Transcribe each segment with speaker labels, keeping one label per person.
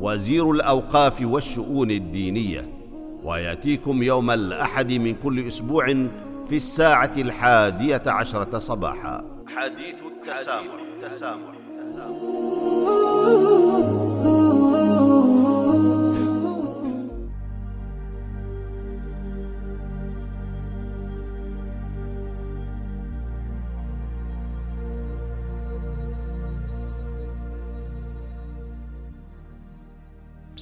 Speaker 1: وزير الاوقاف والشؤون الدينيه وياتيكم يوم الاحد من كل اسبوع في الساعه الحاديه عشره صباحا حديث التسامح, حديث التسامح. التسامح.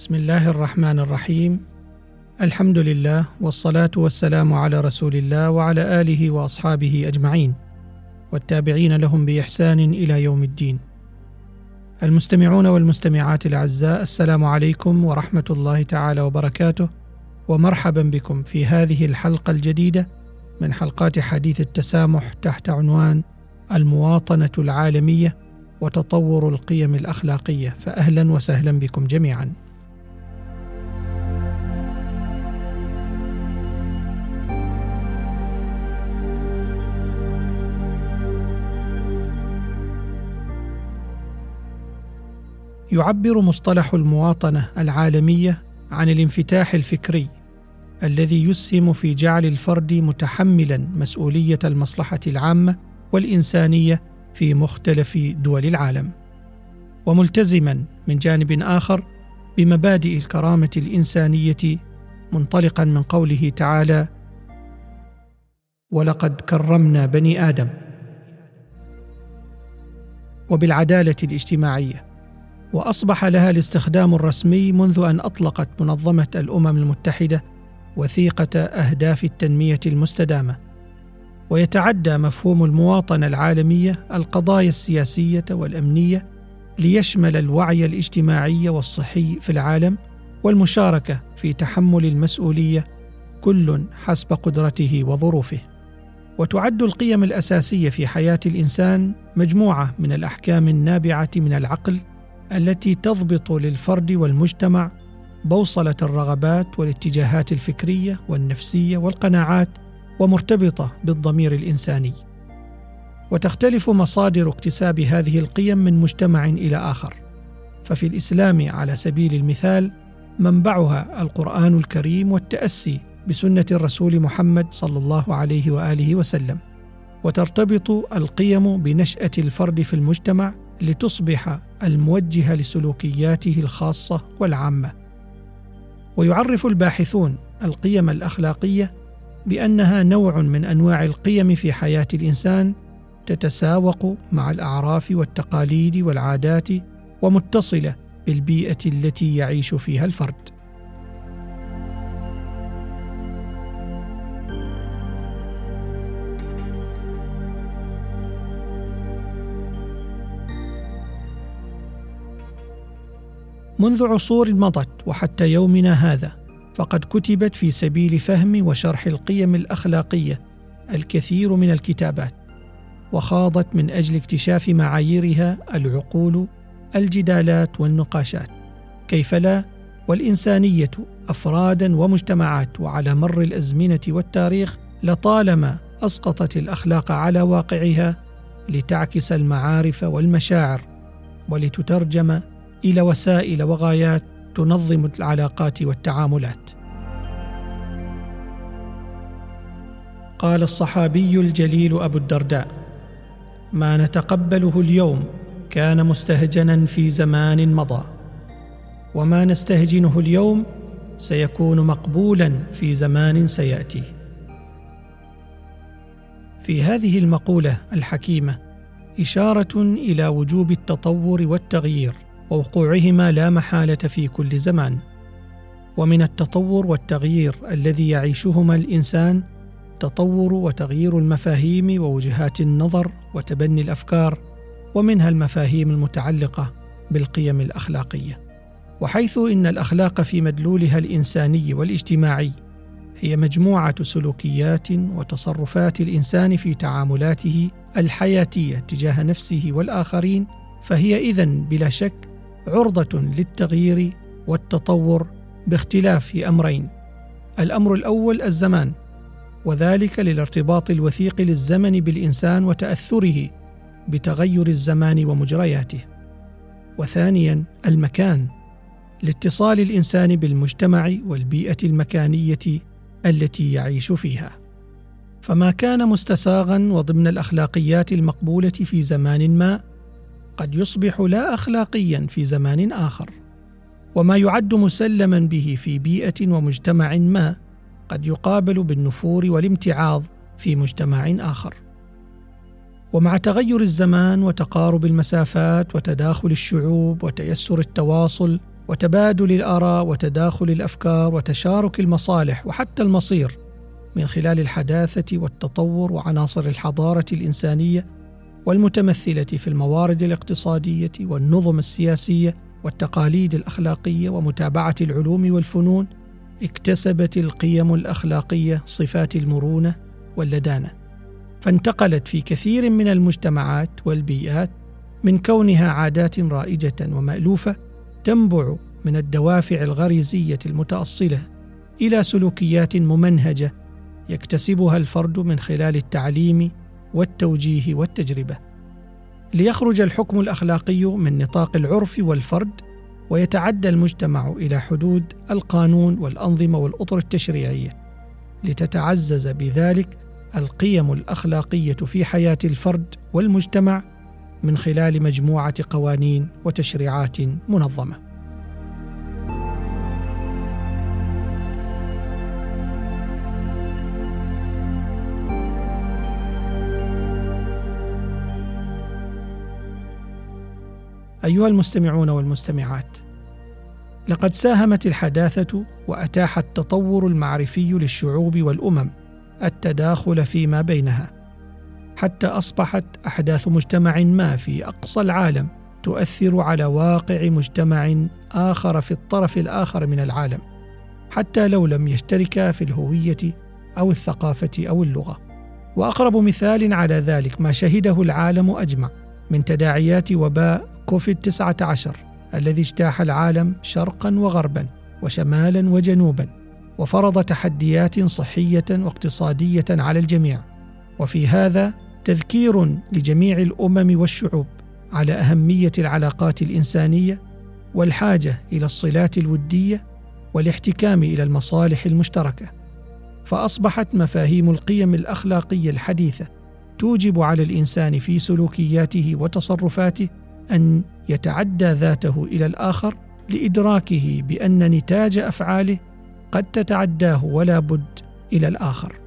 Speaker 2: بسم الله الرحمن الرحيم الحمد لله والصلاه والسلام على رسول الله وعلى اله واصحابه اجمعين والتابعين لهم باحسان الى يوم الدين المستمعون والمستمعات الاعزاء السلام عليكم ورحمه الله تعالى وبركاته ومرحبا بكم في هذه الحلقه الجديده من حلقات حديث التسامح تحت عنوان المواطنه العالميه وتطور القيم الاخلاقيه فاهلا وسهلا بكم جميعا يعبر مصطلح المواطنه العالميه عن الانفتاح الفكري الذي يسهم في جعل الفرد متحملا مسؤوليه المصلحه العامه والانسانيه في مختلف دول العالم وملتزما من جانب اخر بمبادئ الكرامه الانسانيه منطلقا من قوله تعالى ولقد كرمنا بني ادم وبالعداله الاجتماعيه واصبح لها الاستخدام الرسمي منذ ان اطلقت منظمه الامم المتحده وثيقه اهداف التنميه المستدامه ويتعدى مفهوم المواطنه العالميه القضايا السياسيه والامنيه ليشمل الوعي الاجتماعي والصحي في العالم والمشاركه في تحمل المسؤوليه كل حسب قدرته وظروفه وتعد القيم الاساسيه في حياه الانسان مجموعه من الاحكام النابعه من العقل التي تضبط للفرد والمجتمع بوصله الرغبات والاتجاهات الفكريه والنفسيه والقناعات ومرتبطه بالضمير الانساني وتختلف مصادر اكتساب هذه القيم من مجتمع الى اخر ففي الاسلام على سبيل المثال منبعها القران الكريم والتاسي بسنه الرسول محمد صلى الله عليه واله وسلم وترتبط القيم بنشاه الفرد في المجتمع لتصبح الموجهه لسلوكياته الخاصه والعامه ويعرف الباحثون القيم الاخلاقيه بانها نوع من انواع القيم في حياه الانسان تتساوق مع الاعراف والتقاليد والعادات ومتصله بالبيئه التي يعيش فيها الفرد منذ عصور مضت وحتى يومنا هذا فقد كتبت في سبيل فهم وشرح القيم الاخلاقيه الكثير من الكتابات وخاضت من اجل اكتشاف معاييرها العقول الجدالات والنقاشات كيف لا والانسانيه افرادا ومجتمعات وعلى مر الازمنه والتاريخ لطالما اسقطت الاخلاق على واقعها لتعكس المعارف والمشاعر ولتترجم الى وسائل وغايات تنظم العلاقات والتعاملات قال الصحابي الجليل ابو الدرداء ما نتقبله اليوم كان مستهجنا في زمان مضى وما نستهجنه اليوم سيكون مقبولا في زمان سياتي في هذه المقوله الحكيمه اشاره الى وجوب التطور والتغيير ووقوعهما لا محاله في كل زمان ومن التطور والتغيير الذي يعيشهما الانسان تطور وتغيير المفاهيم ووجهات النظر وتبني الافكار ومنها المفاهيم المتعلقه بالقيم الاخلاقيه وحيث ان الاخلاق في مدلولها الانساني والاجتماعي هي مجموعه سلوكيات وتصرفات الانسان في تعاملاته الحياتيه تجاه نفسه والاخرين فهي اذن بلا شك عرضه للتغيير والتطور باختلاف امرين الامر الاول الزمان وذلك للارتباط الوثيق للزمن بالانسان وتاثره بتغير الزمان ومجرياته وثانيا المكان لاتصال الانسان بالمجتمع والبيئه المكانيه التي يعيش فيها فما كان مستساغا وضمن الاخلاقيات المقبوله في زمان ما قد يصبح لا اخلاقيا في زمان اخر وما يعد مسلما به في بيئه ومجتمع ما قد يقابل بالنفور والامتعاض في مجتمع اخر ومع تغير الزمان وتقارب المسافات وتداخل الشعوب وتيسر التواصل وتبادل الاراء وتداخل الافكار وتشارك المصالح وحتى المصير من خلال الحداثه والتطور وعناصر الحضاره الانسانيه والمتمثله في الموارد الاقتصاديه والنظم السياسيه والتقاليد الاخلاقيه ومتابعه العلوم والفنون اكتسبت القيم الاخلاقيه صفات المرونه واللدانه فانتقلت في كثير من المجتمعات والبيئات من كونها عادات رائجه ومالوفه تنبع من الدوافع الغريزيه المتاصله الى سلوكيات ممنهجه يكتسبها الفرد من خلال التعليم والتوجيه والتجربه ليخرج الحكم الاخلاقي من نطاق العرف والفرد ويتعدى المجتمع الى حدود القانون والانظمه والاطر التشريعيه لتتعزز بذلك القيم الاخلاقيه في حياه الفرد والمجتمع من خلال مجموعه قوانين وتشريعات منظمه أيها المستمعون والمستمعات، لقد ساهمت الحداثة وأتاح التطور المعرفي للشعوب والأمم التداخل فيما بينها، حتى أصبحت أحداث مجتمع ما في أقصى العالم تؤثر على واقع مجتمع آخر في الطرف الآخر من العالم، حتى لو لم يشتركا في الهوية أو الثقافة أو اللغة. وأقرب مثال على ذلك ما شهده العالم أجمع من تداعيات وباء كوفيد 19 الذي اجتاح العالم شرقا وغربا وشمالا وجنوبا وفرض تحديات صحيه واقتصاديه على الجميع وفي هذا تذكير لجميع الامم والشعوب على اهميه العلاقات الانسانيه والحاجه الى الصلات الوديه والاحتكام الى المصالح المشتركه فاصبحت مفاهيم القيم الاخلاقيه الحديثه توجب على الانسان في سلوكياته وتصرفاته ان يتعدى ذاته الى الاخر لادراكه بان نتاج افعاله قد تتعداه ولا بد الى الاخر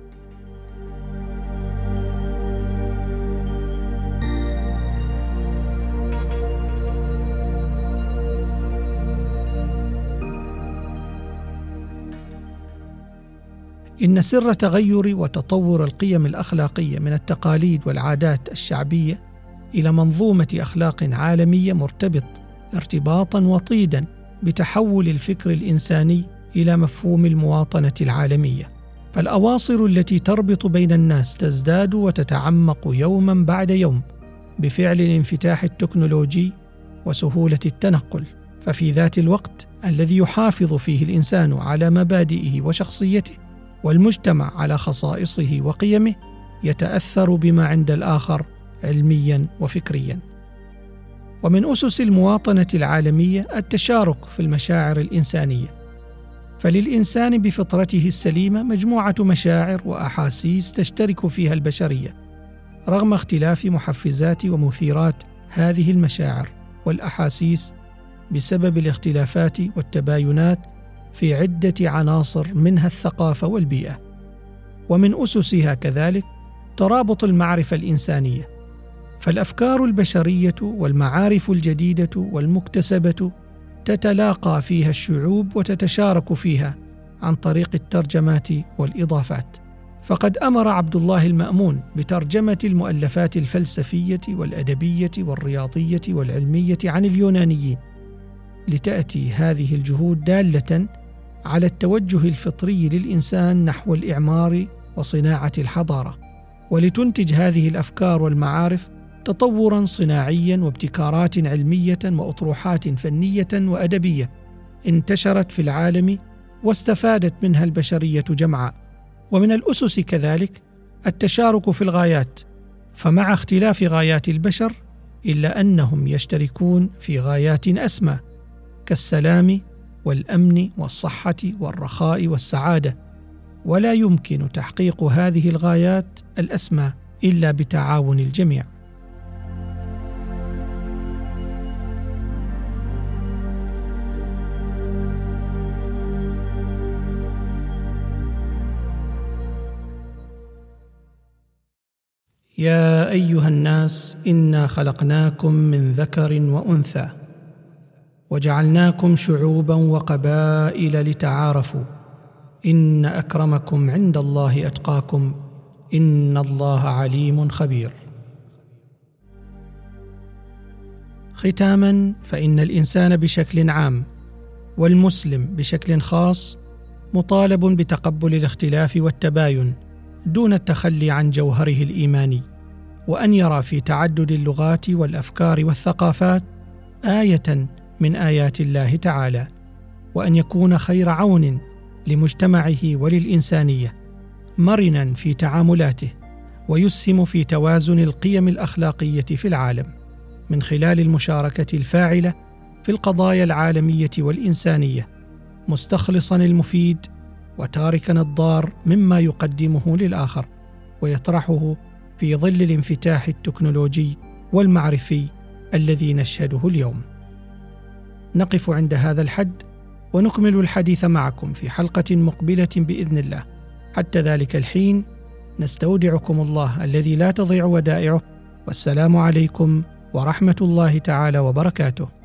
Speaker 2: ان سر تغير وتطور القيم الاخلاقيه من التقاليد والعادات الشعبيه الى منظومه اخلاق عالميه مرتبط ارتباطا وطيدا بتحول الفكر الانساني الى مفهوم المواطنه العالميه فالاواصر التي تربط بين الناس تزداد وتتعمق يوما بعد يوم بفعل الانفتاح التكنولوجي وسهوله التنقل ففي ذات الوقت الذي يحافظ فيه الانسان على مبادئه وشخصيته والمجتمع على خصائصه وقيمه يتاثر بما عند الاخر علميا وفكريا ومن اسس المواطنه العالميه التشارك في المشاعر الانسانيه فللانسان بفطرته السليمه مجموعه مشاعر واحاسيس تشترك فيها البشريه رغم اختلاف محفزات ومثيرات هذه المشاعر والاحاسيس بسبب الاختلافات والتباينات في عده عناصر منها الثقافه والبيئه ومن اسسها كذلك ترابط المعرفه الانسانيه فالافكار البشريه والمعارف الجديده والمكتسبه تتلاقى فيها الشعوب وتتشارك فيها عن طريق الترجمات والاضافات فقد امر عبد الله المامون بترجمه المؤلفات الفلسفيه والادبيه والرياضيه والعلميه عن اليونانيين لتاتي هذه الجهود داله على التوجه الفطري للانسان نحو الاعمار وصناعه الحضاره ولتنتج هذه الافكار والمعارف تطورا صناعيا وابتكارات علميه واطروحات فنيه وادبيه انتشرت في العالم واستفادت منها البشريه جمعاء ومن الاسس كذلك التشارك في الغايات فمع اختلاف غايات البشر الا انهم يشتركون في غايات اسمى كالسلام والامن والصحه والرخاء والسعاده ولا يمكن تحقيق هذه الغايات الاسمى الا بتعاون الجميع يا ايها الناس انا خلقناكم من ذكر وانثى وجعلناكم شعوبا وقبائل لتعارفوا ان اكرمكم عند الله اتقاكم ان الله عليم خبير ختاما فان الانسان بشكل عام والمسلم بشكل خاص مطالب بتقبل الاختلاف والتباين دون التخلي عن جوهره الايماني وان يرى في تعدد اللغات والافكار والثقافات ايه من ايات الله تعالى وان يكون خير عون لمجتمعه وللانسانيه مرنا في تعاملاته ويسهم في توازن القيم الاخلاقيه في العالم من خلال المشاركه الفاعله في القضايا العالميه والانسانيه مستخلصا المفيد وتاركا الضار مما يقدمه للاخر ويطرحه في ظل الانفتاح التكنولوجي والمعرفي الذي نشهده اليوم. نقف عند هذا الحد ونكمل الحديث معكم في حلقه مقبله باذن الله. حتى ذلك الحين نستودعكم الله الذي لا تضيع ودائعه والسلام عليكم ورحمه الله تعالى وبركاته.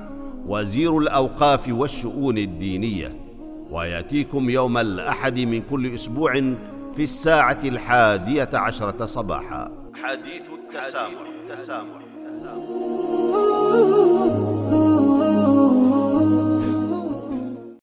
Speaker 1: وزير الاوقاف والشؤون الدينيه وياتيكم يوم الاحد من كل اسبوع في الساعه الحاديه عشره صباحا حديث التسامح, حديث التسامح. التسامح.